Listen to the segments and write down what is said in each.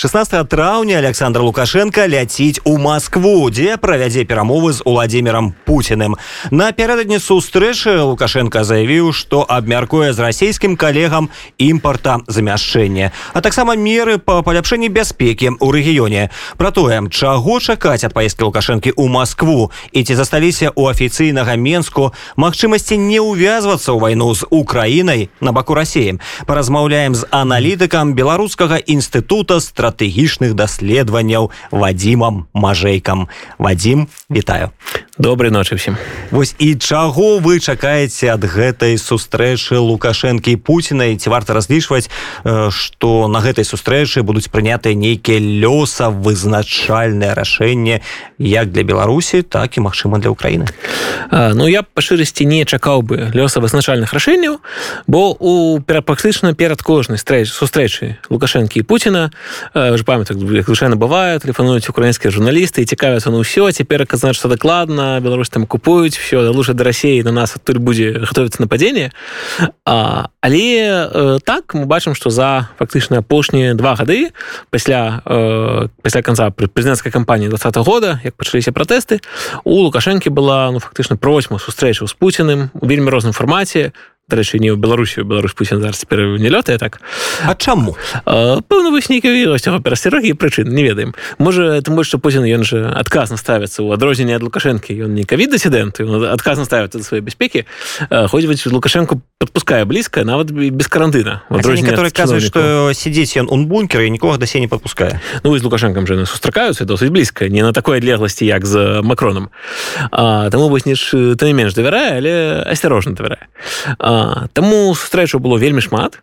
16 траўня Александр Лукашенко ляціць у Маскву, дзе правядзе перамовы з Уладзімірам Пуціным. Напярэдадні сустрэчы Лукашенко заявіў, што абмяркуе з расійскім калегам імпарта замяшчэння, а таксама меры па паляпшэнні бяспекі ў рэгіёне. Пра тое, чаго чакаць ад паездкі Лукашэнкі ў Маскву і ці засталіся ў афіцыйнага Менску магчымасці не ўвязвацца ў вайну з Украінай на баку рассеем. Паразмаўляем з аналітыкам беларускага інстытута стратегії стратэгічных даследаванняў вадзімам мажэйкам. Вадзім вітаю добрый ночы всем. Вось і чаго вы чакаеце ад гэтай сустрэчы лукашэнкі пуціна? І ці варта разлічваць што на гэтай сустрэчы будуць прынятыя нейкія лёса вызначальнае рашэнне як для беларусі так і магчыма для ўкраіны Ну я па шырасці не чакаў бы лёса вызначальных рашэнняў бо у перапрактычна перад кожнай стрэч сустрэчы лукашэнкі пуціна ж памят як звычайна бывае тэлефануюць украінскія журналісты і цікавяцца на ўсё цяпер казаць што дакладна беларусь там купуюць все лучше да рассеі на нас адтуль будзе готовіцца нападзенне. Але э, так мы бачым што за фактычна апошнія два гады пасля э, пасля канца прэзідэнцкай кампаніі два года як пачаліся пратэсты у лукашэнкі была ну фактычна просьма сустрэчу з пуціным у вельмі розным фармаце дарэчы не ў беларусію беларусь пуін зараз цяпер не лётае так. А чаму пэўна вось нейкая яго перасцерогі прычын не ведаем можа тым больш што пузін ён жа адказна ставіцца ў адрозненне ад лукашэнкі ён не кавід дысідэнт адказна ставіцца да сваёй бяспекі ходзіць лукашэнку подпускае блізка нават без карантына который казвае што сядзець ён он бункер і нікога да се не подпускае ну з лукашэнкам жа сустракаюцца досыць блізка не на такой адлегласці як з макронам таму вось ніж ты не менш давярае але асцярожна давярае а Таму сустрэчу было вельмі шмат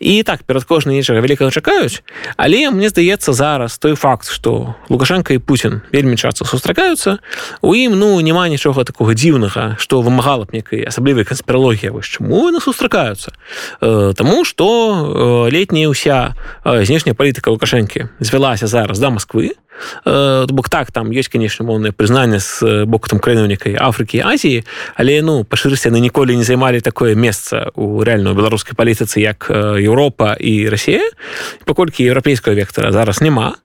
і так перад кожнай нечага вялікага чакаюць але мне здаецца зараз той факт что лукашенко і Путін вельмі часто сустракаюцца у ім ну няма нічога такого дзіўнага что вымагала б некай асаблівай канспіралогія вось чаму яны сустракаюцца э, Таму что э, летняя ўся э, знешняя палітыка лукашэнкі звялася зараз да Москвы. Бок так там ёсць канечне моўнае прызнанне з боку там краінаўнікай Афрыкі Азіі але ну па шырасці яны ніколі не займалі такое месца у рэальную беларускай палітыцы як Еўропа і Расія паколькі еўрапейскага вектара зараз няма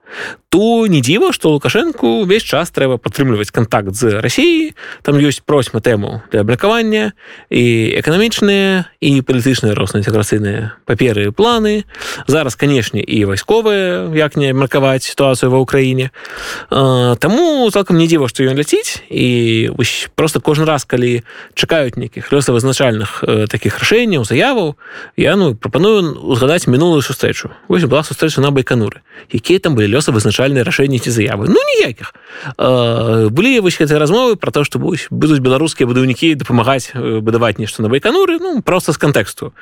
то не дзіва што лукашэнку ўвесь час трэба падтрымліваць контакт з рассіяй там ёсць просьма тэму для абракавання і эканамічныя і палітычныя роўна-інтэграцыйныя паперы планы. Зараз канешне і вайсковыя як не абмеркаваць сітуацыю ва ўкраіне Таму цалкам не дзіва што ён ляціць і вось, просто кожны раз калі чакаюць нейкіх лёсавызначальных таких рашэнняў заяваў я ну прапаную узгадаць мінулую сустрэчу. Вось была сустрэча на байкануры якія там былі лёсы вызначальныя рашэнні ці заявы? Ну ніякіх былі вось гэтыя размовы про то што будуць будуць беларускія будаўнікі дапамагаць будаваць нешта на байкануры ну просто з кантэксту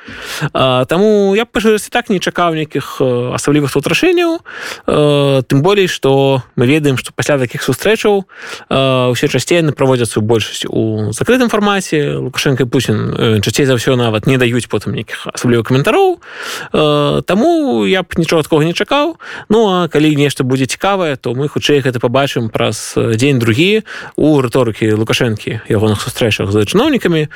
Таму я пажырасці так не чакаў нейкіх асаблівых тут рашэнняў тым болей што мы ведаем што пасля такіх сустрэчаў усе часцей праводзяцца большасць у закрытым фармаце лукашенко Пусін часцей за ўсё нават не даюць потым нейкіх асаблівых каментароў Таму я б нічога такого не чакаў. Ну а калі нешта будзе цікавае то мы хутчэй гэта пабачым праз дзень другі у рыторыкі лукашэнкі ягоных сустрэчах з чыноўнікамі.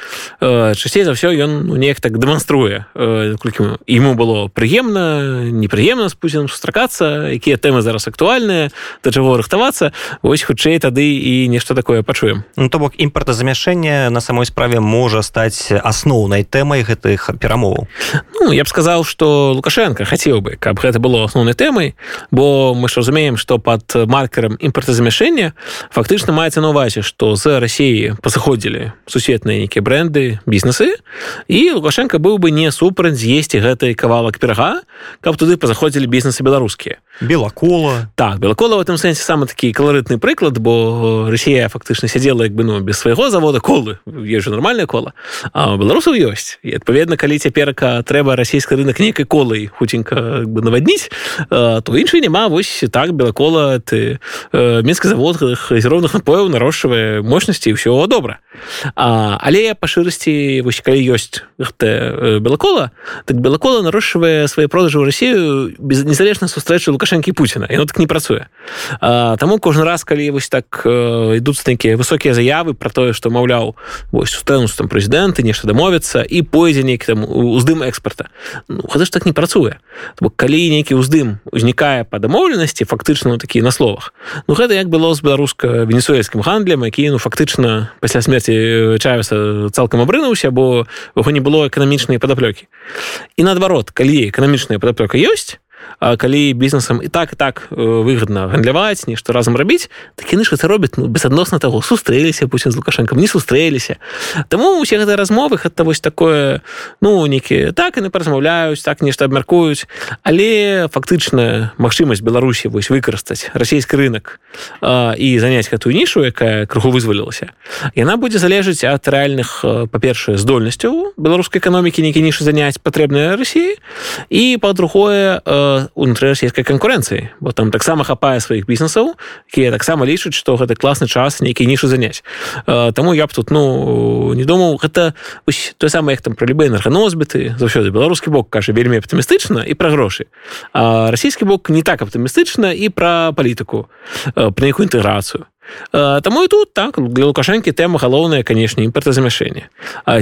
Часцей за ўсё ён ну, неяк так дэманструе колькі ему было прыемна непрыемна з пусіным сустракацца якія тэмы зараз актуальныя да чаго рыхтавацца. Ось хутчэй тады і нешта такое пачуем. Ну, то бок імпартазамяшэнне на самой справе можа стаць асноўнай тэмай гэтых перамоваў. Ну, я б сказаў что лукашенко хацеў бы каб гэта было асноўнай тэмай бо мы ж разумеем что под маркером імпартазамяшэння фактычна маецца на увазе что з Росіі пасыходзілі сусветныя нейкія бренды бізнесы і лукашенко быў бы не супраць з'есці гэтай кавалак перага каб туды пазаходзілі бізнесы беларускія. Белакола. Так белакола в этом сэнсе самы такі каларытны прыклад бо Росія фактычна сядзела як бы ну без свайго завода колы есть же нормальная кола а беларусаў ёсць. І адпаведна калі цяперка трэба расійскі рынок нейкай колай хуценька бы навадніць то іншай няма вось так белакола ты мінскі завод газіроўных напояў нарошчвае мощнасці ўсё добра а, але па шырасці вось калі ёсць белакола так белакола нарошчвае свае продажы ў Росію без незалежна сустрэчы лукашэнкі Пуціна і так не працуе Таму кожны раз калі вось так ідуць нейкія высокія заявы про тое што маўляў вось сустэнус там прэзідэнты нешта дамовіцца і пойдзе нейкі там уздым экспарта ну, гэта ж так не працуе. Бо калі нейкі ўздым узнікае па дамоўленасці фактычна ну, такі на словах Ну гэта як было з беларуска-венесуэльскім гандлем які ну фактычна пасля смерти чавеса цалкам абрынуўся бо яго не было эканамічнай падаплёкі. І наадварот калі эканамічная падаплёка ёсць калі бізнесам і так і так выгодна гандляваць нешта разам рабіць так яны ж гэта робяць ну, безадносна таго. Сустрэліся Пуін з лукашэнкам не сустрэліся. Таму усе гэтыя размовы это вось такое ну нейкі так яны паразмаўляюць так нешта абмяркуюць. Але фактычна магчымасць беларусі вось выкарыстаць расійскі рынок а, і заняць гэтую нішу якая крыху вызвалілася яна будзе залежыць ад рэальных па-першае здольнасцяў беларускай эканомікі нейкі нішы заняць патрэбныя рассіі і па-другое унутры расійскай канкурэнцыі бо там таксама хапае сваіх бізнесаў якія таксама лічаць што гэта класны час нейкі нішу заняць Таму я б тут ну не думаў гэта той самы як там пра любыя энерганосбіты заўсёды беларускі бок кажа вельмі аптымістычна і пра грошы а расійскі бок не так аптымістычна і пра палітыку пра нейкую інтэграцыю Таму і тут так. Для лукашэнкі тэма галоўная канешне імпартазамяшэнне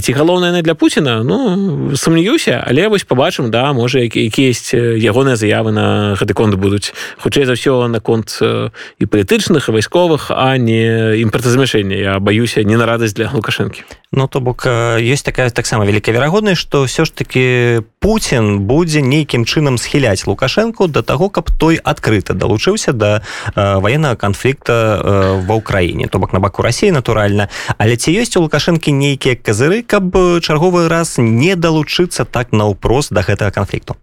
ці галоўная не для Пуціна ну сумнююся але вось побачым да можа якісь ягоныя заявы на гэты конт будуць хутчэй за ўсё наконт і палітычных і вайсковых а не імпартазамяшэння я баюся не на радасць для лукашэнкі Ну то бок ёсць такая таксама вялікая верагоднасць што ўсё ж таки Пуін будзе нейкім чынам схіляць лукашэнку да таго каб той адкрыта далучыўся да ваеннага канфлікта ва ўкраіне. То бок на баку рассіі натуральна. Але ці ёсць у лукашэнкі нейкія казыры каб чарговы раз не далучыцца так наўпрост да гэтага канфлікту?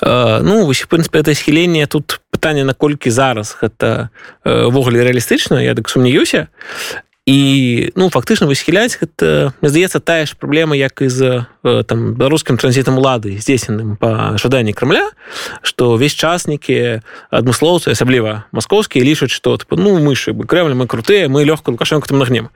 Ну вось прынпе это схіленне тут пытанне наколькі зараз гэта ввогуле рэалістычна я дык сумнеюся і ну фактычна высхіляць гэта здаецца тая ж праблема як і за там беларускім транзітам улады здзейсненым па жаданні крамля што ўвесь часнікі адмыслоўцы асабліва маскоўскія лічаць што ну мышы бы крэмль мы крутыя мы лёгка лукашэнку там нагнем.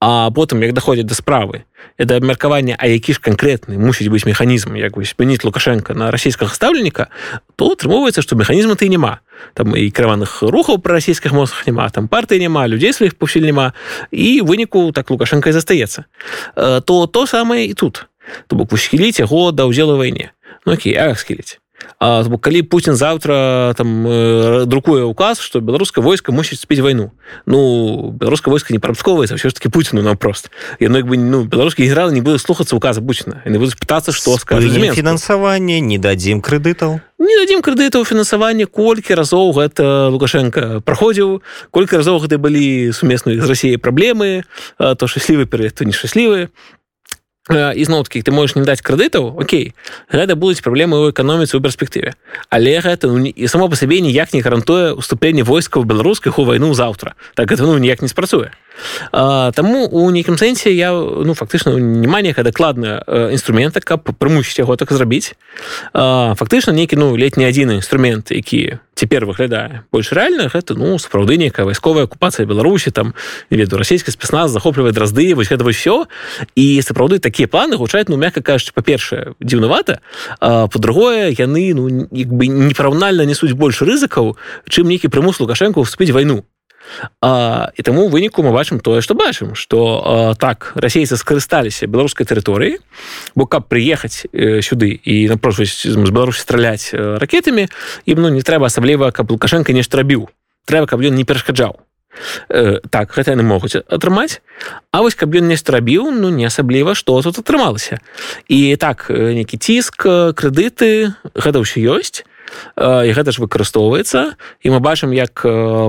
А потым як даходзяць да справы это абмеркаванне а які ж канкрэтны мусіць быць механізм як бы спыніць лукашенко на расійскага стаўленніка то атрымоўваецца што механізма ты няма там і краваных рухаў пра расійскіх мозгах няма там партыі няма людзей сваіх пусіль няма і выніку так лукашенко і застаецца то то самае і тут. То бок усхіліць яго да ўдзелу вайне ну окей а схіліць А, калі Путін завтра там друкуе указ что беларускае войска мусіць спіць вайну ну беларускае войска не прапсковваецца ўсё ж таки Пуціну напрост. Яно як бы ну беларускі генерал не буду слухацца указа Пуціна не будуць пытацца што фінансаванне не дадзім крэдытаў не дадзім крэдытаў фінансавання колькі разоў гэта лукашенко праходзіў колькі разоў гэты былі сумесныя з рассіяй праблемы то шчаслівы перыяд то нешчаслівы ізноўкі ты можаш не даць крэдытаў Окей. Гэта будуць праблемы ў эканоміцы ў перспектыве але гэта ну, і само па сабе ніяк не гарантуе уступленне войскаў беларускіх у вайну заўтра так это ну ніяк не спрацуе А, таму у нейкім сэнсе я ну фактычна няма нейкая дакладная інструмента каб прымусіць яго так зрабіць фактычна нейкі ну ледь не адзіны інструмент які цяпер выглядае больш рэальна гэта ну сапраўды нейкая вайсковая акупацыя беларусі там веду расійскі спецназ захоплівае дразды вось гэта ўсё і сапраўды такія планы гучаць ну мякка кажучы па-першае дзіўнавата по-другое яны ну як бы непараўнальна несуць больш рызыкаў чым нейкі прымус лукашэнку вступіць вайну. А, і таму выніку мы бачым тое што бачым што так расейцы скарысталіся беларускай тэрыторыі бо каб прыехаць э, сюды і напрошваць з беларусі страляць э, ракетамі ім ну не трэба асабліва каб лукашенко нешта рабіў. Трэба каб ён не перашкаджаў э, так гэта яны могуць атрымаць А вось каб ён нешта рабіў ну не асабліва што тут атрымалася і так нейкі ціск крэдыты гэта ўсё ёсць і гэта ж выкарыстоўваецца і мы бачым як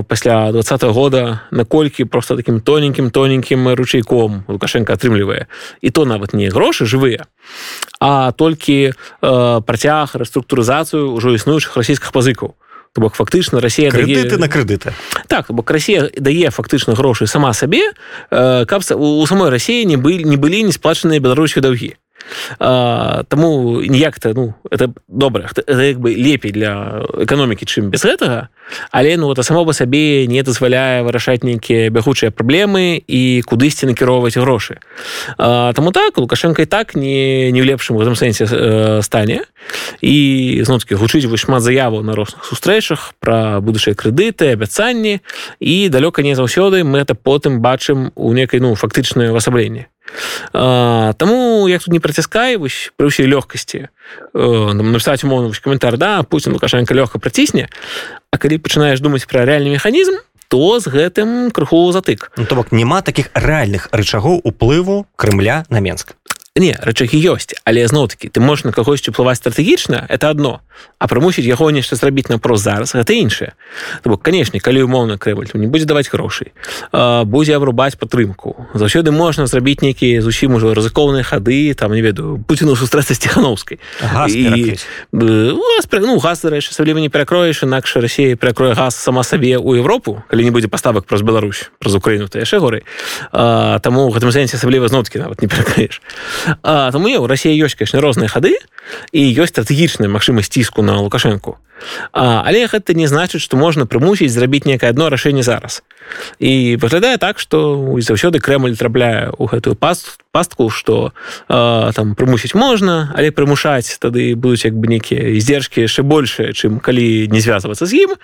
пасля два -го года наколькі просто таким тоненькім тоненькім ручейком лукашенко атрымлівае і то нават не грошы жывыя а толькі працяг рэструктурызацыю ўжо існуючых расійскіх пазыкаў То бок фактычна Росія крэдыты дае... на крэдыты так бок Росія дае фактычна грошы сама сабе каб у самой рассіі не былі не былі не сплачаныя беларусі даўгі Таму ніяк-то ну это добра як бы лепей для эканомікі чым без гэтага. Але ну это само по сабе не дазваляе вырашаць нейкія бягучыя праблемы і кудысьці накіроўваць грошы. Таму так лукашенко і так не не ў лепшым гэтым сэнсе стане. І зноўкі гучыць вы шмат заяваў на розных сустрэчах пра будучыя крэдыты абяцанні. І далёка не заўсёды мы это потым бачым у некай ну фактычнае ўвасабленне Таму як тут не праціскай вось пры ўсей лёгкасці напісаць умоўна каментар да Пуін лукашенко лёгка працісне А калі пачынаеш думаць пра рэальны механізм то з гэтым крыху затык. Ну, то бок няма таких рэальных рычагоў уплыву Крымля на Менск не рычагі ёсць але зноў-таки ты можешь на кагось уплываць стратэгічна это одно а прымусіць яго нешта зрабіць напрост зараз гэта іншае. Бок канешне калі умоўна крэваль не будзе даваць грошай будзе абрубаць падтрымку. Заўсёды можна зрабіць нейкія зусім ужо рызыкоўныя хады там не ведаю пуціну сустрэцца сціхановскай ну газ рэч асабліва не перакроеш інакш Росія перакрое газ сама сабе ў Европу калі не будзе паставак праз Беларусь праз Украіну то яшчэ горы таму гэтым сэнсе асабліва зноткі нават не перакаеш А, тому є у Росії ёсць конечно розныя хады і ёсць стратэгічная магчымасць ціску на лукашэнку а, але гэта не значыць што можна прымусіць зрабіць некае одно рашэнне зараз. І выглядае так што заўсёды крэмль трапляе ў гэтую паст пастку што там прымусіць можна але прымушаць тады будуць як бы нейкія здзержкі яшчэ большыя чым калі не звязвацца з ім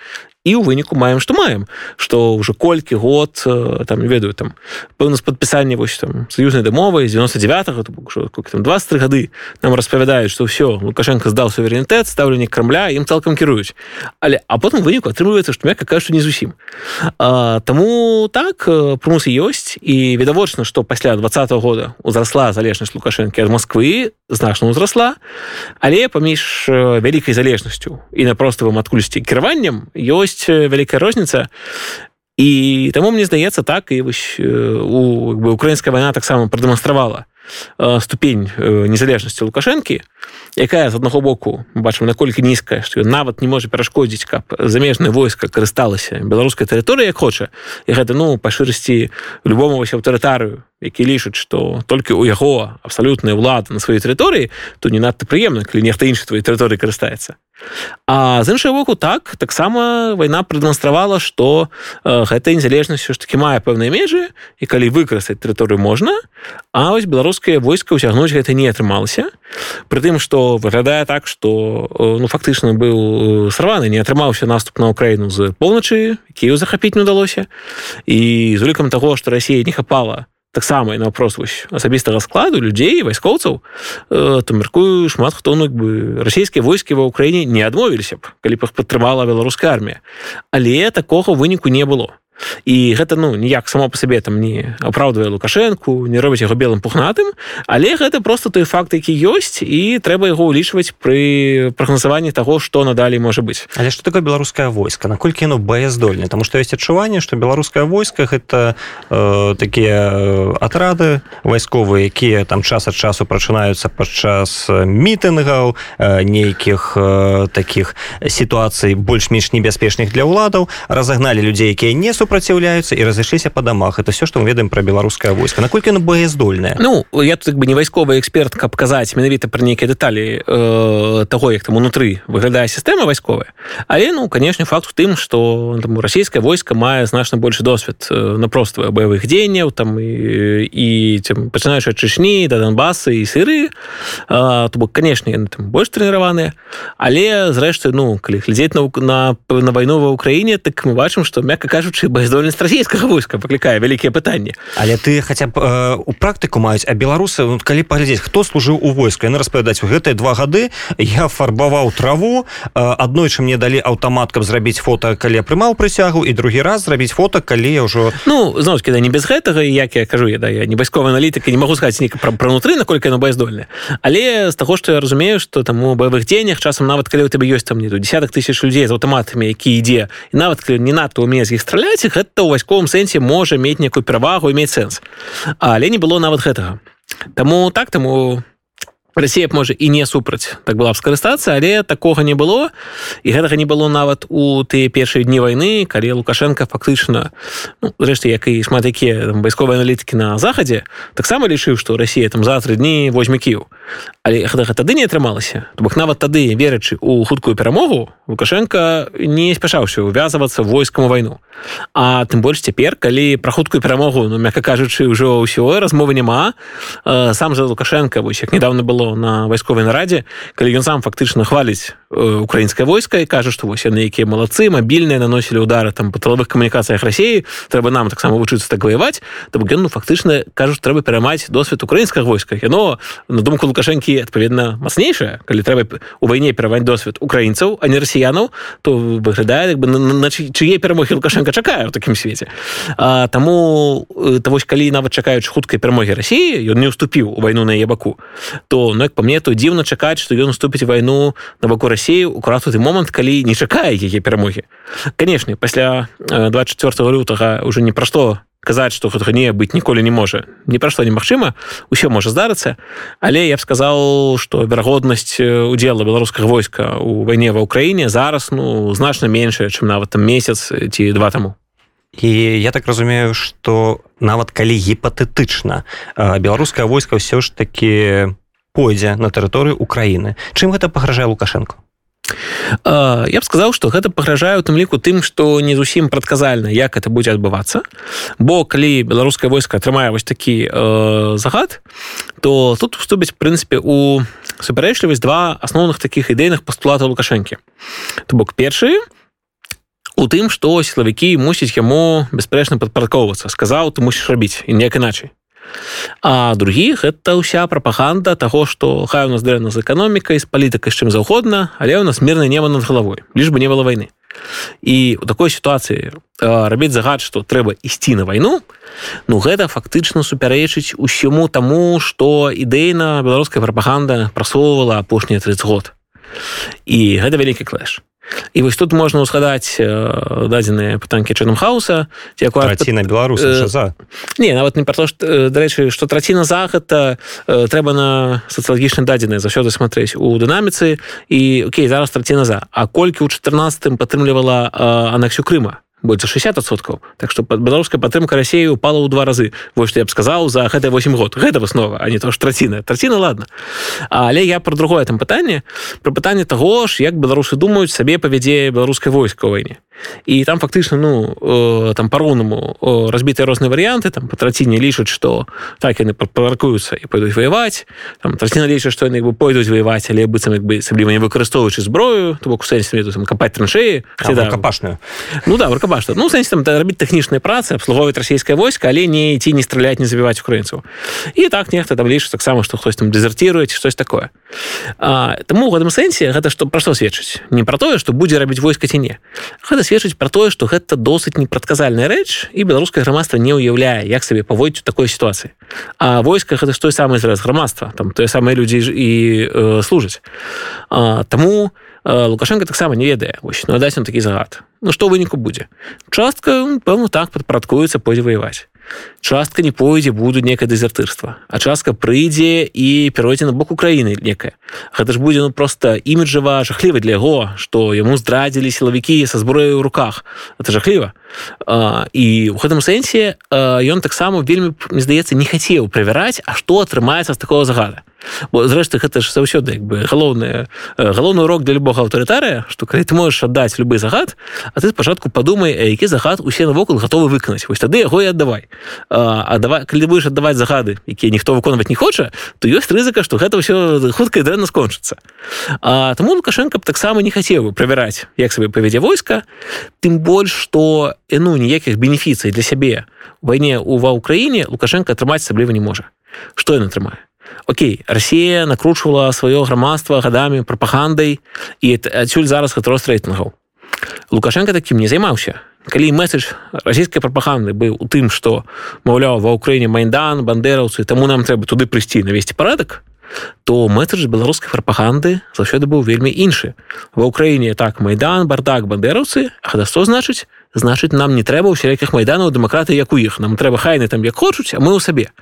і ў выніку маем што маем. Што ўжо колькі год там ведаю там пэўна з падпісання вось там саюзнай дамовы 99 там 23 гады нам распавядаюць што ўсё лукашенко здаў суверэнітэт стаўленне крамля ім цалкам кіруюць. Але а потым выніку атрымліваецца што мякка кажу не зусім. А, таму так прымусы ёсць і відавочна што пасля два года узрасла залежнасць лукашэнкі ад Москвы значна ўзрасла але паміж вялікай залежнасцю і на проставым адкульсьці кіраваннем ёсць вялікая розніца і таму мне здаецца так і вось у бы украінская вайна таксама прадэманстравала ступень незалежнасці лукашэнкі якая з аднаго боку бачым наколькі нізкая што нават не можа перашкодзіць каб замежнае войска карысталася беларускай тэрыторыі як хоча. І гэта ну па шырасці любому вось аўтарытарыю які лічыць што толькі ў яго абсалютная ўлада на сваёй тэрыторыі то не надта прыемна калі нехта іншы твоей тэрыторыі карыстаецца. А з іншага боку так таксама вайна прадэманстравала што э, гэта незалежнасць ж таки мае пэўныя межы і калі выкарыстаць тэрыторыю можна а вось беларускае войска ўсягнуць гэта не атрымалася. Прытым што выглядае так што ну фактычна быў сарваны не атрымаўся наступ на ўкраіну з поўначы кію захапіць не удалося і з улікам таго што Росія не хапала таксама і напрост вось асабістага складу людзей вайскоўцаў э, то мяркую шмат хто ну бы расійскія войскі ва ўкраіне не адмовіліся б калі б іх падтрымала беларуская армія. Але такога выніку не было і гэта ну ніяк само по сабе там не апраўдвае лукашэнку не робіць яго белым пухнатым але гэта просто той факт які ёсць і трэба яго ўлічваць пры прагназаванні таго што надалей можа быць. Але что такое беларускае войска? Наколькі яно баяздольна тому что ёсць адчуванне что беларускае войска гэта э, такія атрады вайсковыя якія там час ад часу прачынаюцца падчас мітынгаў э, нейкіх э, таких сітуацый больш-менш небяспечных для ўладаў разагналі людзей якія не супраць супраціўляюцца і разышліся па дамах это все што мы ведаем пра беларускае войска наколькі на боездольная Ну я тут бы не вайсковы эксперт каб казаць менавіта пра нейкія дэталі э, того як там унутры выглядае сістэма вайсковая. Але ну канешне факт у тым што там расійскае войска мае значна большы досвед э, напроства баявых дзеянняў там і, і пачынаючы чышні да донбасы і сыры то бок канешне там больш трэніраваныя. Але зрэшты ну калі глядзець на на, на вайну ва ўкраіне так мы бачым што мякка кажучы бы баяздольнасць расійскага войска паклікае вялікія пытанні. Але ты хаця б э, у практыку маюць а беларусы ну, калі паглядзець хто служыў у войску яны распавядаць у гэтыя два гады я фарбаваў траву э, аднойчы мне далі аўтамат каб зрабіць фото калі я прымаў прысягу і другі раз зрабіць фото калі я ўжо ну зноўкі да не без гэтага як я кажу я да я не бацьковая аналітыка не могу сказаць не пра пранутры наколькі яно баяздольна але з таго што я разумею што там у баявых дзеяннях часам нават калі у тебе ёсць там не десяток тысяч людзей з аўтаматамі які ідзе і нават не надто умее з іх страляць гэта ў вайсковым сэнсе можа мець некую перавагу мець сэнс але не было нават гэтага Таму так таму Расія б можа і не супраць так была б скарыстацца але такога не было. І гэтага не было нават у тыя першыя дні вайны калі лукашенко фактычна ну, зрэшты як і шмат якія вайсковыя аналітыкі на захадзе таксама лічыў што Росія там за тры дні возьме кіў. Але гэтага тады не атрымалася. То бок нават тады верачы у хуткую перамогу лукашенко не спяшаўся увязвацца войскам вайну. А тым больш цяпер калі пра хуткую перамогу ну мякка кажучы ўжо ўсё размовы няма сам за лукашенко вось як недавно было на вайсковай нарадзе калі ён сам фактычна хваліць украінскае войска і кажа што вось яны якія малацы мабільныя наносілі удары там па тыловых камунікацыях рассіі трэба нам таксама вучыцца так ваяваць то бок ён ну фактычна кажуць трэба перамаць досвед украінскага войска яно на думку лукашэнкі адпаведна мацнейшае калі трэба у вайне пераваць досвед украінцаў а не расіянаў то выглядае як бы на чые перамогі лукашенко чакае у такім свеце а, таму то вось калі нават чакаюць хуткай перамогі рассіі ён не уступіў у вайну на яе баку то ну як по мне то дзіўна чакаць што ён уступіць вайну на баку рассею украз той момант калі не чакае яе перамогі. Канешне пасля 24 лютага уже не пра што казаць што гэтага не быць ніколі не можа. Ні пра што немагчыма ўсё можа здарыцца. Але я б сказал што верагоднасць удзела беларускага войска у вайне ва ўкраіне зараз ну значна меншая чым нават там месяц ці два таму. І я так разумею что нават калі гіпатэтычна беларускае войска ўсё ж таки пойдзе на тэрыторыю Украіны. Чым гэта пагражае лукашенко я б сказаў что гэта пагражае у тым ліку тым што не зусім прадказальна як это будзе адбывацца. Бо калі беларускае войска атрымае вось такі э, загад то тут уступіць прынцыпе у супярэчлівасць два асноўных таких ідэйных пастулата лукашэнкі. То бок першы у тым што сілавікі мусіць яму бясспрэчна падпарадкоўвацца. Сказаў ты мусіш рабіць і неяк іначай а других это ўся прапаганда того что хай у нас дрэнна з эканомікай з палітыкай з чым заўгодна але у нас мірна неба над галавой лишь бы не было войны і у такой сітуацыі рабіць загад что трэба ісці на вайну ну гэта фактычна супярэчыць усяму таму что ідэйна беларуская прапаганда прасоўвала апошнія 30 год. І гэта вялікі клэш і вось тут можна ўзгадаць дадзеныя пытанкі чынам хауса траціна беларус за? Не нават не про то дарэчы што траціна захада трэба на сацыялагічна дадзеныя заўсёды смотреть у дынаміцы. І Окей зараз траціна за. А колькі ў 14 падтрымлівала анексію Крыма больше 60соткаў так что под беларуская падтрымка рассеі упала ў два разы вось что я б сказаў за гэта 8 год. Гэта выснова а не то ж траціна траціна ладно. Але я про другое там пытанне про пытанне того ж як беларусы думаюць сабе павядзе беларускай войска войне. І там фактычна ну э, там по-роўнаму разбітыя розныя варыянты там па траціне лічаць што так яны паркуюцца і пойдуць ваяваць там траціна лічаць што яны бы пойдуць ваяваць але быццам як бы асабліва не выкарыстоўваючы зброю то бок у сэнсе там капаць траншеі капашную ну да рукабашта ну сэнсе там рабіць тэхнічныя працы абслугоўваць расійскае войска але не ці не страляць не забіваць украінцаў і так нехта там лічыць таксама што хтось там дэзерціруець штось такое. А, таму у гэтым сэнсе гэта што пра што сведчыць не пра тое што будзе рабіць войска ці не гэта сведчыць пра тое што гэта досыць непрадказальная рэч і беларускае грамадства не ўяўляе як сабе паводзіць у такой сітуацыі а войска гэта ж той самы зараз грамадства там тое самыя людзі і э, служаць а, таму лукашенко таксама не ведае. Вось ну даць нам такі загад. Ну што выніку будзе? Частка пэўна так падпарадкуецца пойдзе ваяваць. Частка не пойдзе будуць некае дэзертырства. А частка прыйдзе і перайдзе на бок Украіны некая гэта ж будзе ну просто іміджава жахліва для яго што яму здрадзілі сілавікі са зброяю ў руках. Это жахліва. І у гэтым сэнсе ён таксама вельмі мне здаецца не хацеў правяраць а што атрымаецца з такого загада бо зрэшты гэта ж заўсёды як бы галоўны галоўны урок для любога аўтарытарыя што калі ты можаш аддаць любы загад а ты спачатку падумай які загад усе навокал гатовы выканаць. Вось тады яго і аддавай. А давай калі будешь аддаваць загады якія ніхто выконваць не хоча то ёсць рызыка што гэта ўсё хутка дрэнна скончыцца. А таму лукашенко б таксама не хацеў бы правяраць як сабе павядзе войска тым больш што ну ніякіх бенефіцый для сябе вайне у ва ўкраіне лукашенко атрымаць асабліва не можа. Што ён атрымае Окей Росія накручвала сваё грамадства гадамі прапагандай і адсюль зараз хатрост рэйтынгаў лукашенко такім не займаўся калі месседж расійскай прапаганды быў у тым што маўляў ва ўкраіне майдан бандераўцы таму нам трэба туды прыйсці навесці парадак то месседж беларускай прапаганды заўсёды быў вельмі іншы ва ўкраіне так майдан бардак бандераўцы хадасто значыць значыць нам не трэба ўсялякіх майданаў дэмакраты як у іх нам трэба хайны там як хочуць а мы ў сабе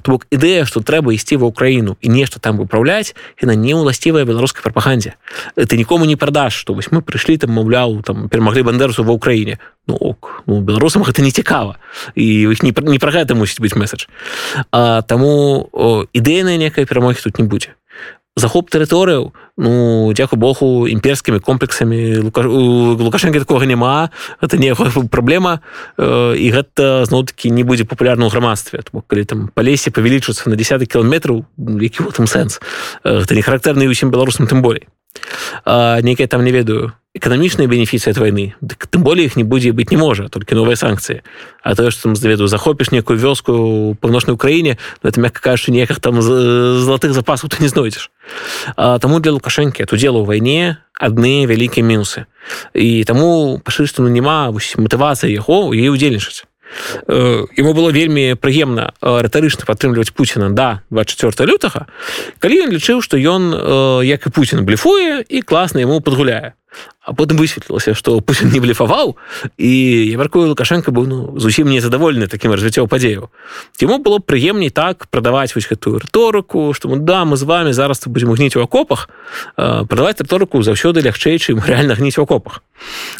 то бок ідэя што трэба ісці ва ўкраіну і нешта там выпраўляць яна не ўласцівая беларускай прапагандзе ты нікому не прадаш што вось мы прыйшлі там маўляў там перамаглі бандерусу ва ўкраіне ну ок ну беларусам гэта не цікава і іх не, не пра гэта мусіць быць месседж таму ідэйная некая перамогі тут не будзе захоп тэрыторыяў. Ну дзяку богу імперскімі комплексамі Лука... лукашэнкі такога няма это не праблема. Э, і гэта зноў-таки не будзе папулярна ў грамадстве. Калі там па лесе павялічвацца на десят кіламетраў які там сэнс? Это не характэрны ўсім беларусам тым болей. Нейкая там не ведаю эканамічныя бенефіцыі ад вайны дык тым болей іх не будзе быць не можа толькі новыя санкцыі а тое што там заведу захопіш некую вёску паўночнай краіне это мякка кажучы ніякіх там залатых запасаў ты не знойдзеш таму для лукашэнкі от удзелу ў вайне адны вялікія мінусы і таму пашырству няма матывацыя яго і удзельнічаць ему было вельмі прыемна рытарычна падтрымліваць Пуціна да 24 лютага калі ён лічыў што ён як і Пуін блефуе і класна яму падгуляе А потым высветлілася што Пусін не блефаваў і я мяркую лукашенко быў ну зусім незадаволены такім развіццёў падзею яму было прыемней так прадаваць вось гэтую рыторыку што мы да мы з вами зараз будзем гніць у акопах прадаваць рыторыку заўсёды лягчэй чым рэальна гніць у акопах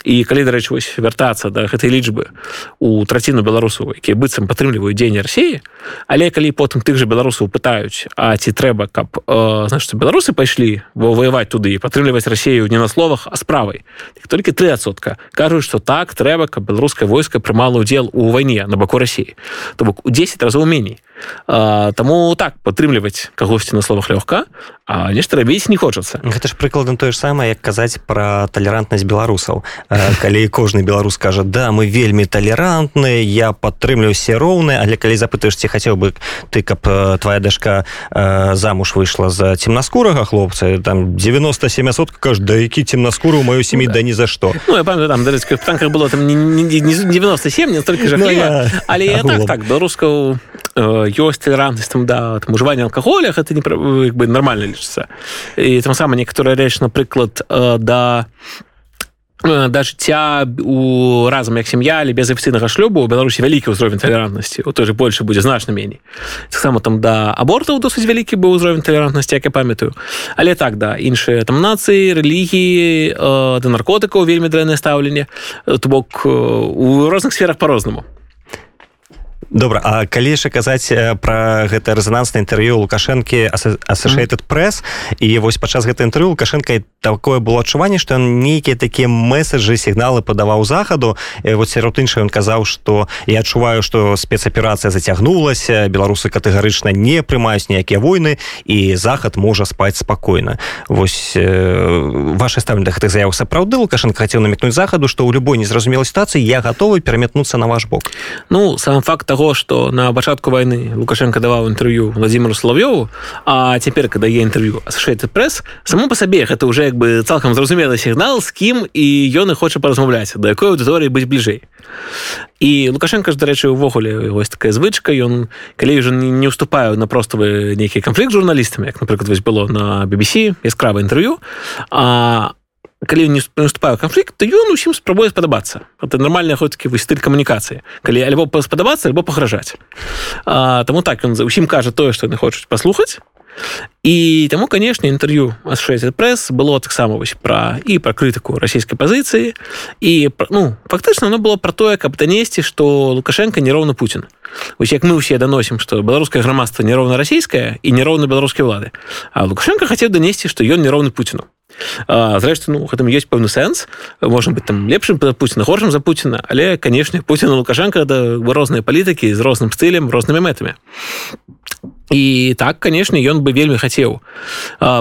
і калі дарэчы вось вяртацца да гэтай лічбы у траціну беларусаў якія быццам падтрымліваюць дзень рассіі але калі потым тых же беларусаў пытаюць А ці трэба каб значит беларусы пайшлі во ваяваць туды і падтрымліваць рассею не на словах а справай толькі три адсотка кажуць что так трэба каб беларускае войска прымала удзел у вайне на баку Росіі то бок у 10 разоў меней Таму так падтрымліваць кагосьці на словах лёгка а нешта рабіць не хочацца гэта ж прыкладам тое ж самае як казаць пра талерантнасць беларусаў калі кожны беларус кажа да мы вельмі талерантныя я падтрымлю все роўныя але калі запытаеш ці хацеў бы ты каб твоя дашка замуж выйшла за темнаскурага хлопца там 97сот кажа да які темнаскуру у маю сем'і да ні за што ну, я памятаю, там танках было там не, не, не 97 не столько же ну, я... але я так, так беларускаў ёсць толерантнасць там да там ужывання алкаголя гэта не бы нормально лічыцца і там сама некаторая рэч напрыклад да да жыцця у разам як сям'я але без афіцыйнага шлюбу у беларусі вялікі ўзровень талерантнасці у той же больше будзе значна меней таксама там да абортаў досыць вялікі быў узровень талерантнасці як я памятаю. Але так да іншыя там нацыі рэлігіі да наркотыкаў вельмі дрэннае стаўленне то бок у розных сферах по-рознаму добра А калі яшчэ казаць пра гэта рэзанансна інтэрв'ю лукашэнкі associated пресс і вось падчас гэта інтэрв'ю лукашэнка такое было адчуванне што ён нейкія такія месаджы сігналы падаваў захаду. Вот сярод інша ён казаў што я адчуваю што спецаперацыя зацягнулася беларусы катэгарычна не прымаюць ніякія войны і захад можа спаць спакойна вось э, ваше ставлен да гэтых заяў сапраўды лукашенко хацеў намекнуць захаду што ў любой незразумелай сітуацыі я гатовы пераметнуцца на ваш бок? Ну сам факт того таго что на пачатку войны лукашенко даваў інтэрв'ю владимиру слав'ёву а цяпер когда е інтэрв'ю ашэйты пресс само по сабе гэта уже як бы цалкам зразумелы сігнал з кім і ён і хоча паразмаўляць да якой аўдыторыі быць бліжэй. І лукашенко ж дарэчы увогуле вось такая звычка ён калі ўжо не уступаю на проставы нейкі канфлікт журналістамі як напрыклад вось было на BBC яскравае інтэрв'ю а калі не наступаю канфлікт то ён усім спрабуе спадабацца это нармальная хоткі вы стыль камунікацыі калі альбо спадабацца альбо пагражаць таму так ён за усім кажа тое што яны хочуць паслухаць і таму канешне інтэрв'ю прэс было таксама вось пра і пра крытыку расійскай пазіцыі і ну фактычна оно было пра тое каб данесці што лукашенко нероўна Путін Вось як мы ўсе даносім што беларускае грамадства нероўна расійскае і нероўна беларускай улады а лукашенко хацеў данесці што ён нероўны Пуціну зрэшты ну гэтым ёсць пэўны сэнс можа быть там лепшым Пуціна горшым за Пуціна але канешне Пуціна лукашенко да розныя палітыкі з розным стылем рознымі мэтамі і так канешне ён бы вельмі хацеў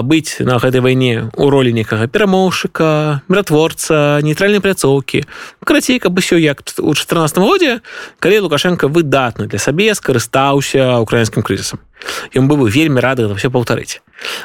быць на гэтай вайне у ролі некага перамоўшчыка міратворца нейтральнай пляцоўкі карацей каб усё як у 14 годзе калі лукашенко выдатна для сабе скарыстаўся украінскім крызісам ён бы бы вельмі рады все паўтарыць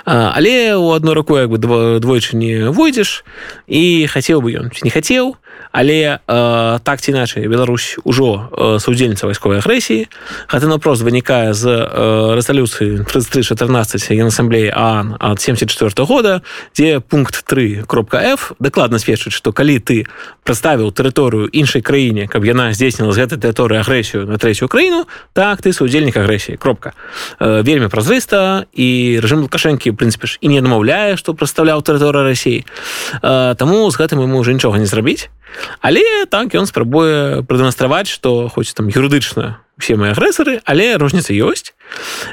але у одну руку як бы двойчы не войдзеш і хацеў бы ён. Не хацеў але э, так ці іначай Беларусь ужо э, саўдзельніца вайсковай агрэсіі. Гэта напрост вынікае з э, рэзалюцыі 3314 генасамблеі ан ад 74 года дзе пункт 3 кропка f дакладна сведчыць што калі ты прадставіў тэрыторыю іншай краіне каб яна здзейсніла з гэтай тэрыторыі агрэсію на трэцюю краіну так ты саўдзельнік агрэсіі. Кропка. Э, вельмі празрыста і рэжым лукашэнкі прынцыпе ж і не адмаўляе што прадстаўляў тэрыторыю рассіі э, таму з гэтым ему уже нічога не зрабіць але так ён спрабуе прадэманстраваць што хоць там юрыдычна все мои агрэсары але розніца ёсць.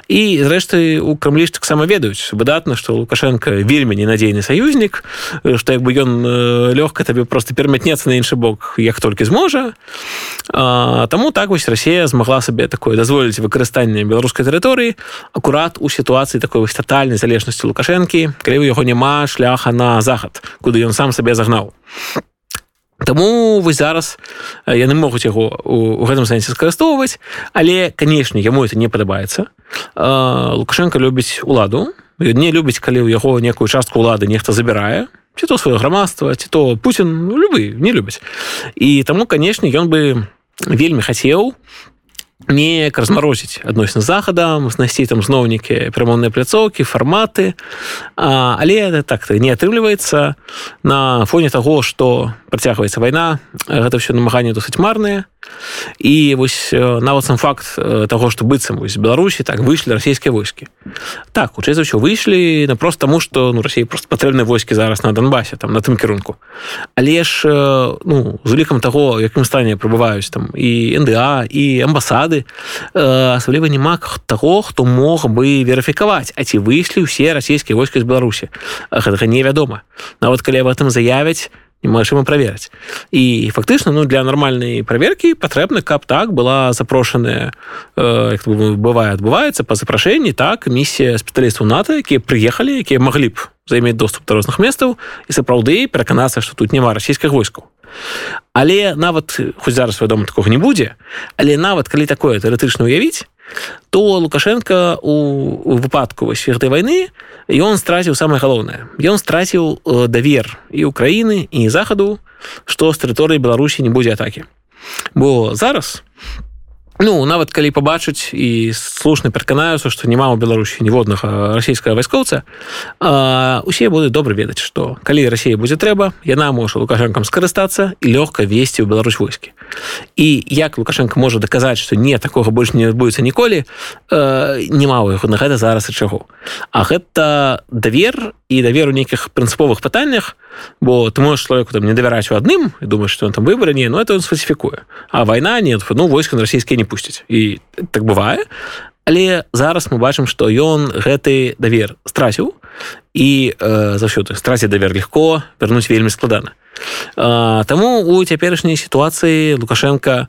І зрэшты у крамлі таксама ведаюць выдатна што лукашенко вельмі ненадзейны саюзнік што як бы ён лёгка табе просто перамятнецца на іншы бок як толькі зможа. Таму так вось Росія змагла сабе такое дазволіць выкарыстанне беларускай тэрыторыі акурат у сітуацыі такой вось тотальнай залежнасці лукашэнкі калі у яго няма шляха на захад куды ён сам сабе загнаў. а Таму вось зараз яны могуць яго у гэтым сэнсе скарыстоўваць, але канешне, яму это не падабаецца. Лукашенко любіць уладу. не любіць, калі ў яго некую частку ўлады нехта забірае, ці то сваё грамадства, ці то Пуін ну, любы не любіць. І таму, канешне, ён бы вельмі хацеў неяк размарозіць адносін з захадам знайсці там зноўнікі прямонныя пляцоўкі фарматы а, але так не атрымліваецца на фоне таго што працягваецца вайна гэта ўсё намаганне досыць марныя. І вось нават сам факт таго што быццам вось беларусі так выйшлі расійскія войскі. Так хутчэй за ўсё выйшлі напрост таму што ну рассей просто патрэбныя войскі зараз на донбасе там на тым кірунку але ж ну з улікам таго якім стане прыбываюць там і нда і амбасады асабліва няма таго хто мог бы верыфікаваць а ці выйшлі ўсе расійскія войскі з беларусі. Гэтага невядома. Нават калі об этом заявяць немагчыма праверыць. І фактычна ну для нармальнай праверкі патрэбна каб так была запрошаная э, бывае адбываецца па запрашэнні так місія спецыялістаў нато якія прыехалі якія маглі б займець доступ да розных месцаў і сапраўды пераканацца што тут няма расійскіх войскаў але нават хоць зараз вядома такога не будзе але нават калі такое тэоретычна уявіць то лукашенко у выпадку вось гэтай войны ён страціў самае галоўнае. Ён страціў э, давер і украіны і захаду што з тэрыторыі беларусі не будзе атакі. Бо зараз у Ну нават калі пабачыць і слушна пераканаюцца што няма ў беларусі ніводнага расійскага вайскоўца усе будуць добра ведаць што калі Росія будзе трэба яна можа лукашэнкам скарыстацца і лёгка весці ў Беларусь войскі і як лукашенко можа даказаць што не такога больш не адбудзецца ніколі няма ў яго на гэта зараз і чаго А гэта давер і давер у нейкіх прынцыповых пытаннях бо ты можешь чалавеку там не давяраць у адным і думаешь что он там выбары не но это он сфальсифікуе а вайна нет ну войска расійскія не пусціць і так бывае але зараз мы бачым што ён гэты давер страціў і э, заўсёды страці давер легко вярнуць вельмі складана. Таму у цяперашняй сітуацыі Лукашенко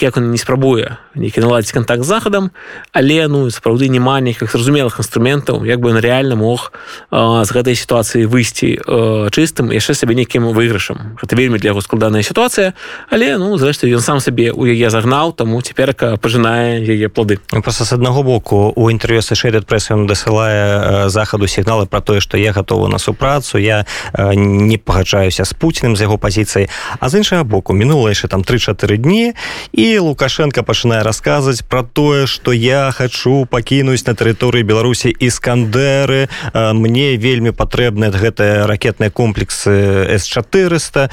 як он не спрабуе нейкі наладзіць контакт захадам але ну сапраўды няма нейкіх зразумелых інструментаў як бы ён реально мог з гэтай сітуацыі выйсці чыстым яшчэ сабе нейкім выйгрышам. Гэта вельмі для яго складаная сітуацыя але ну зрэшты ён сам сабе у яе загнаў таму цяперка пажынае яе плоды ну, просто с аднаго боку у інтэрв'ю шэред прэс ён дасылае захаду сігналы про тое што я гатова на супрацу я не пагаджаюся з пуціным з яго пазіцыяй. А з іншага боку мінула яшчэ там тры-чатыры дні і лукашенко пачынае расказваць про тое что я хочу пакінуць на тэрыторыі беларусі іскандеры мне вельмі патрэбны гэтыя ракетныя комплексы с400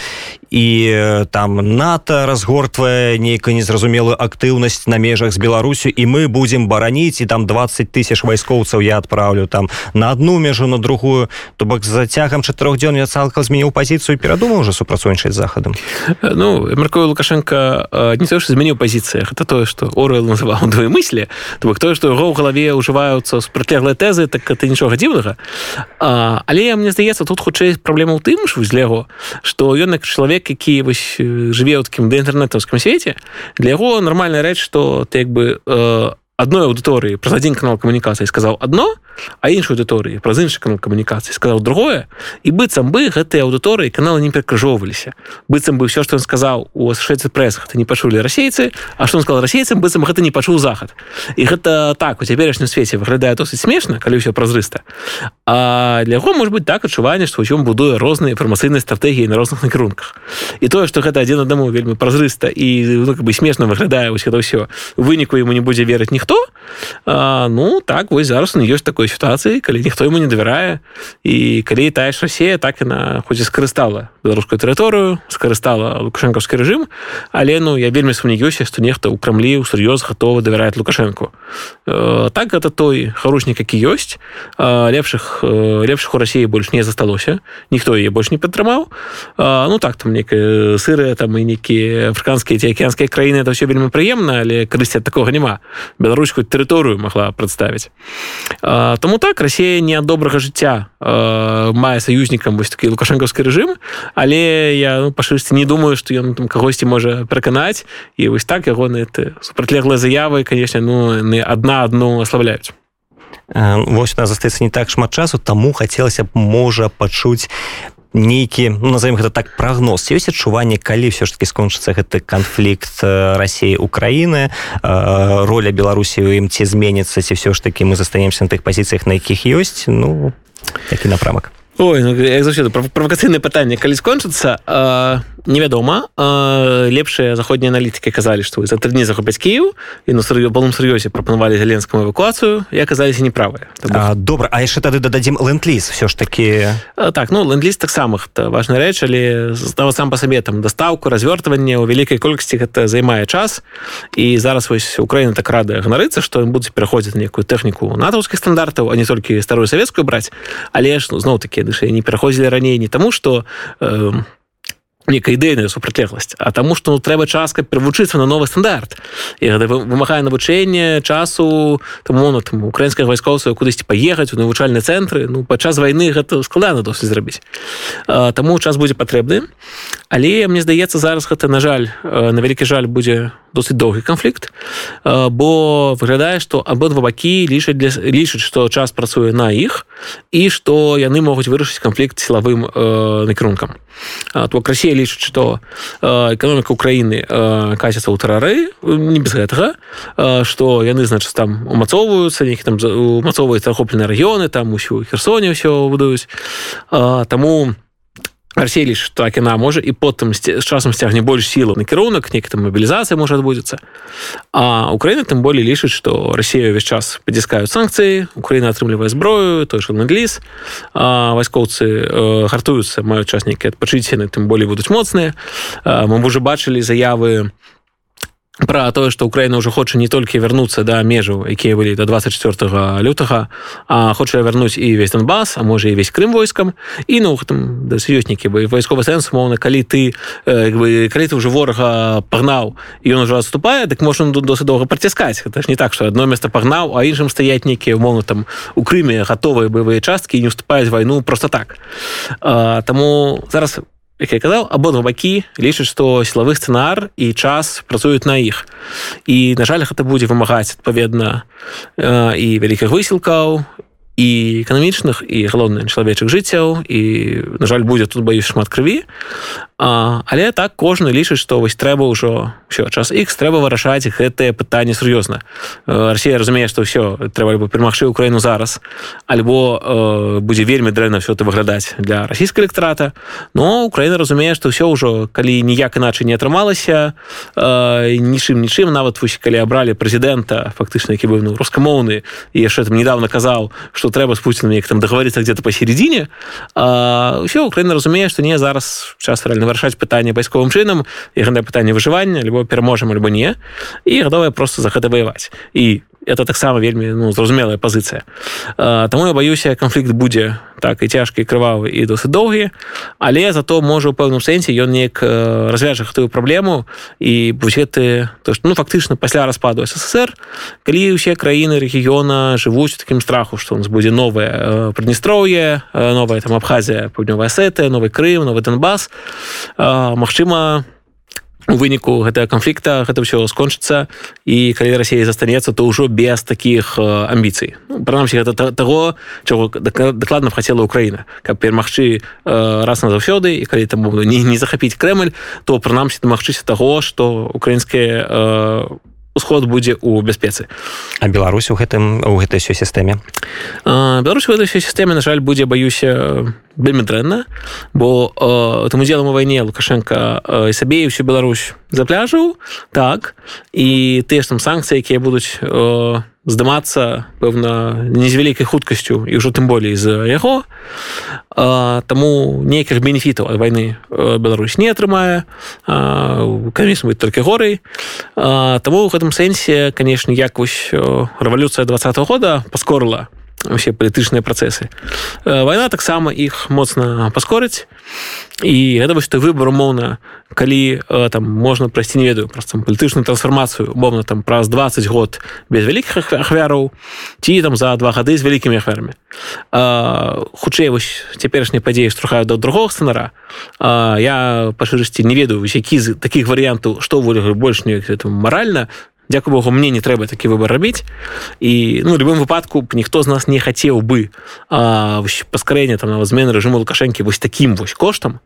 і там нато разгортвае нейкую незразумелую актыўнасць на межах з беларусю і мы будем бараніць і там 20 тысяч вайскоўцаў я адпраўлю там на одну межу на другую. То бок за цягам чатырох дзён я цалкам змяніў пазіцыю перадумаў уже супрацоўнічаць захадам. Ну маркую лукашенко не то что змяніў пазіцыях. Это тое что орел называў двое мысли то бок тое что яго ў галаве ўжываюцца спратлеглыя тэзы так это нічога дзіўнага але мне здаецца тут хутчэй праблема ў тым ж для яго что ён як чалавек чалавек які вось жыве ў такім да інтэрнетаўскім свеце для яго нармальная рэч што ты як бы э, адной аўдыторыі праз адзін канал камунікацыі сказаў адно а іншай аўдыторыі праз іншы канал камунікацыі сказаў другое і быццам бы гэтыя аўдыторыі каналы не перакрыжоўваліся быццам бы все што ён сказаў у шэцы прэсах ты не пачулі расейцы А што он сказал расейцам быццам гэта не пачуў захад. І гэта так у цяперашнім свеце выглядае досыць смешна калі ўсё празрыста. А для яго может быть так адчуванне што ўсё будуе розныя інфармацыйныя стратэгіі на розных накірунках. І тое што гэта адзін аднаму вельмі празрыста і ну, как бы смешна выглядае ўсё гэта ўсё выніку ему не будзе верыць ніхто а, ну так вось зараз он ёсць такой сітуацыі калі ніхто ему не давярае і калі тая ж Росія так яна хоць і скарыстала беларускую тэрыторыю скарыстала лукашэнкаўскі рэжым але ну я вельмі сумнеюся што нехта ў крамлі ў сур'ёз гатовы давяраць лукашэнку э, так гэта той харушнік які ёсць лепшых лепшых у рассіі больш не засталося ніхто яе больш не падтрымаў ну так там некая сырыя там і нейкія афрыканскія ці акіянскія краіны это все вельмі прыемна але карысці такога няма Беларусь хоць тэрыторыю могла прадставіць Таму так Росія не ад добрага жыцця мае саюзнікам вось такі лукашэнкаўскі рэжым але я ну, пашырсці не думаю што ён там кагосьці можа пераканаць. І вось так яго на супрацьлеглыя заявы конечно ну адна адну аслабляюць. Вось у нас застаецца не так шмат часу таму хацелася б можа пачуць нейкі ну, назовем гэта так прагноз. Ёсць адчуванне калі все ж таки скончыцца гэты канфлікт рассіі Украіны роля беларусі у ім ці зменіцца ці все ж таки мы застанемся на тых пазіцыях на якіх ёсць ну такі напрамак Ой, ну, як заўсёды правакацыйнае пытанне калі скончыцца э, невядома э, лепшыя заходнія аналітыкі казалі што за тры дні захопяць Кіў і на балом сур'ёзе прапанавалі зяленскую эвакуацыю і аказаліся неправыя добра А яшчэ тады дададзім ленд-ліз все ж такі э, так ну ленд-ліз таксама важная рэч але става сам па сабе там дастаўку развёртванне ў вялікай колькасці гэта займае час. І зараз вось Украіна так рада ганарыцца што будуць пераходзіць некую тэхніку натаўскіх стандартаў а не толькі старую савецкую браць але ж ну, зноў такі дышы не пераходзілі раней не таму што э, некая ідэйная супрацьлегласць а таму што ну, трэба час каб перавучыцца на новы стандарт. І гэта вымагае навучэнне часу таму ну, там украінскага вайскоўцаў кудысьці паехаць у навучальныя цэнтры. Ну падчас вайны гэта складана досыць зрабіць. Таму час будзе патрэбны. Але мне здаецца зараз гэта на жаль на вялікі жаль будзе досыць доўгі канфлікт. Бо выглядае што абодва бакі лічаць для лічаць што час працуе на іх і што яны могуць вырашыць канфлікт сілавым э, накірункам. То Росія лічыць што эканоміка Украіны касіцца ў тэрары не без гэтага што яны значыць там умацоўваюцца нейкі там умацоўваюць захопленыя рэгіёны там усю херсоне ўсё будуюць. Таму у Арселі што яна можа і потым з часам сцягне больш сілу накірунак нейкі там мабілізацыя можа адбудзецца а Украіна тым болей лічыць што Росія ўвесь час падзіскаюць санкцыі Украіна атрымлівае зброю той ж англіс вайскоўцы гартуюцца маюць час нейкі адпачыцены тым болей будуць моцныя мы уже бачылі заявы про тое что Украіна уже хоча не толькі вярнуцца да межаў якія былі до 24 лютага а хоча вярнуць і весь Донбас а можа і весь Крым войскам. І ну там да сёёзнікі бы вайсковы сэнс моўна калі ты бы калі ты уже ворага пагнаў і ён уже отступае дык можна тут досыць доўга праціскаць гэта ж не так что одно место пагнаў а іншым стаять нейкія умоўно там у Крыме гатовыя бывыя часткі не уступаюць вайну просто так. А, таму зараз у як я казаў абодва бакі лічаць што сілавы сцэнар і час працуюць на іх. І на жаль гэта будзе вымагаць адпаведна і вялікіх высілкаў і эканамічных і галоўных чалавечых жыццяў і на жаль будзе тут баюсь шмат крыві а, але так кожны лічыць што вось трэба ўжо все час X трэба вырашаць гэтае пытанне сур'ёзна. Росія разумее што ўсё трэба бы перамагчы Украіну зараз альбо э, будзе вельмі дрэнна все это выглядаць для расійскага электарата но Украіна разумее што ўсё ўжо калі ніяк іначай не атрымалася э, нічым нічым нават вось калі абралі прэзідэнта фактычна які быў ну, рускамоўны і яшчэ там недавно казаў што трэба з пуціным як там даговориться где-то посередине. Ўсё Украіна разумее што не зараз час рэальна вырашаць пытанне бацьковым чынам і гэтае пытанне выжывання альбо пераможам альбо не. І гатовая просто за гэта ваяваць і это таксама вельмі ну, зразумелая пазіцыя. Таму я баюся канфлікт будзе так і цяжкі крывавы і досыць доўгі але зато можа у пэўным сэнсе ён неяк развяжа гэтую праблему і буеты то што ну фактычна пасля распаду ссср калі ўсе краіны рэгіёна жывуць такім страху што у нас будзе новае прыднестроўе новая там абхазія паўднёвая сеты новы Крым новы Донбас Мачыма у выніку гэтага канфлікта гэта ўсё скончыцца. І калі Росія застанецца то ўжо без таких амбіцый. Ну, прынамсі гэта таго чаго дакладна хацела Украіна. Каб перамагчы раз на заўсёды і калі там не, не захапіць Крemль то прынамсі дамагчыся таго што украінскія сход будзе у бяспецы. А Беларусь у гэтым у гэтай все сістэме? Беларусь у этой сістэме на жаль будзе баюся вельмі дрэнна бо э, там удзелам у вайне лукашенко і сабе і всю Беларусь запляжыў так і тыя ж там санкцыі якія будуць у э, здымацца пэўна не з вялікай хуткасцю і ўжо тым болей з яго. Таму нейкіх бенефітаў ад вайны Беларусь не атрымае. Каміс быць толькі горай. Таму ў гэтым сэнсе канешне як вось рэвалюцыя два -го года паскорыла усе палітычныя працэсы вайна таксама іх моцна паскорыць і гэта вось той выбор умоўна калі там можна прайсці не ведаю просто палітычную трансфармацыю умоўна там праз 20 год без вялікіх ахвяраў ці там за два гады з вялікімі ахвярамі хутчэй вось цяперашнія падзеі штурхаюць да другого сцэнара я па шырасці не ведаю які з такіх варыянтаў што волі больш не маральна Дякую Богу мне не трэба такі выбор рабіць. І ну любым выпадку ніхто з нас не хацеў бы паскарэння там нават змены рэжыму лукашэнкі вось такім вось коштам.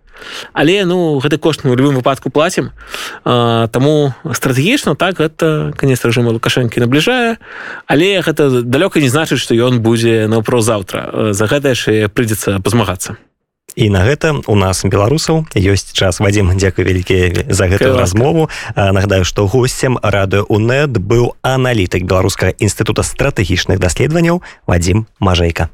Але ну гэты кошт мы ў любым выпадку плацім. Таму стратэгічна так гэта канец рэжыму лукашэнкі набліжае. Але гэта далёка не значыць што ён будзе наўпрозаўтра. За гэта яшчэ прыйдзецца пазмагацца і на гэта у нас беларусаў ёсць час. Вадзім дзякуй вялікі за гэтую размову. Нагадаю што госцем радыё унет быў аналітык беларускага інстытута стратэгічных даследаванняў вадзім мажэйка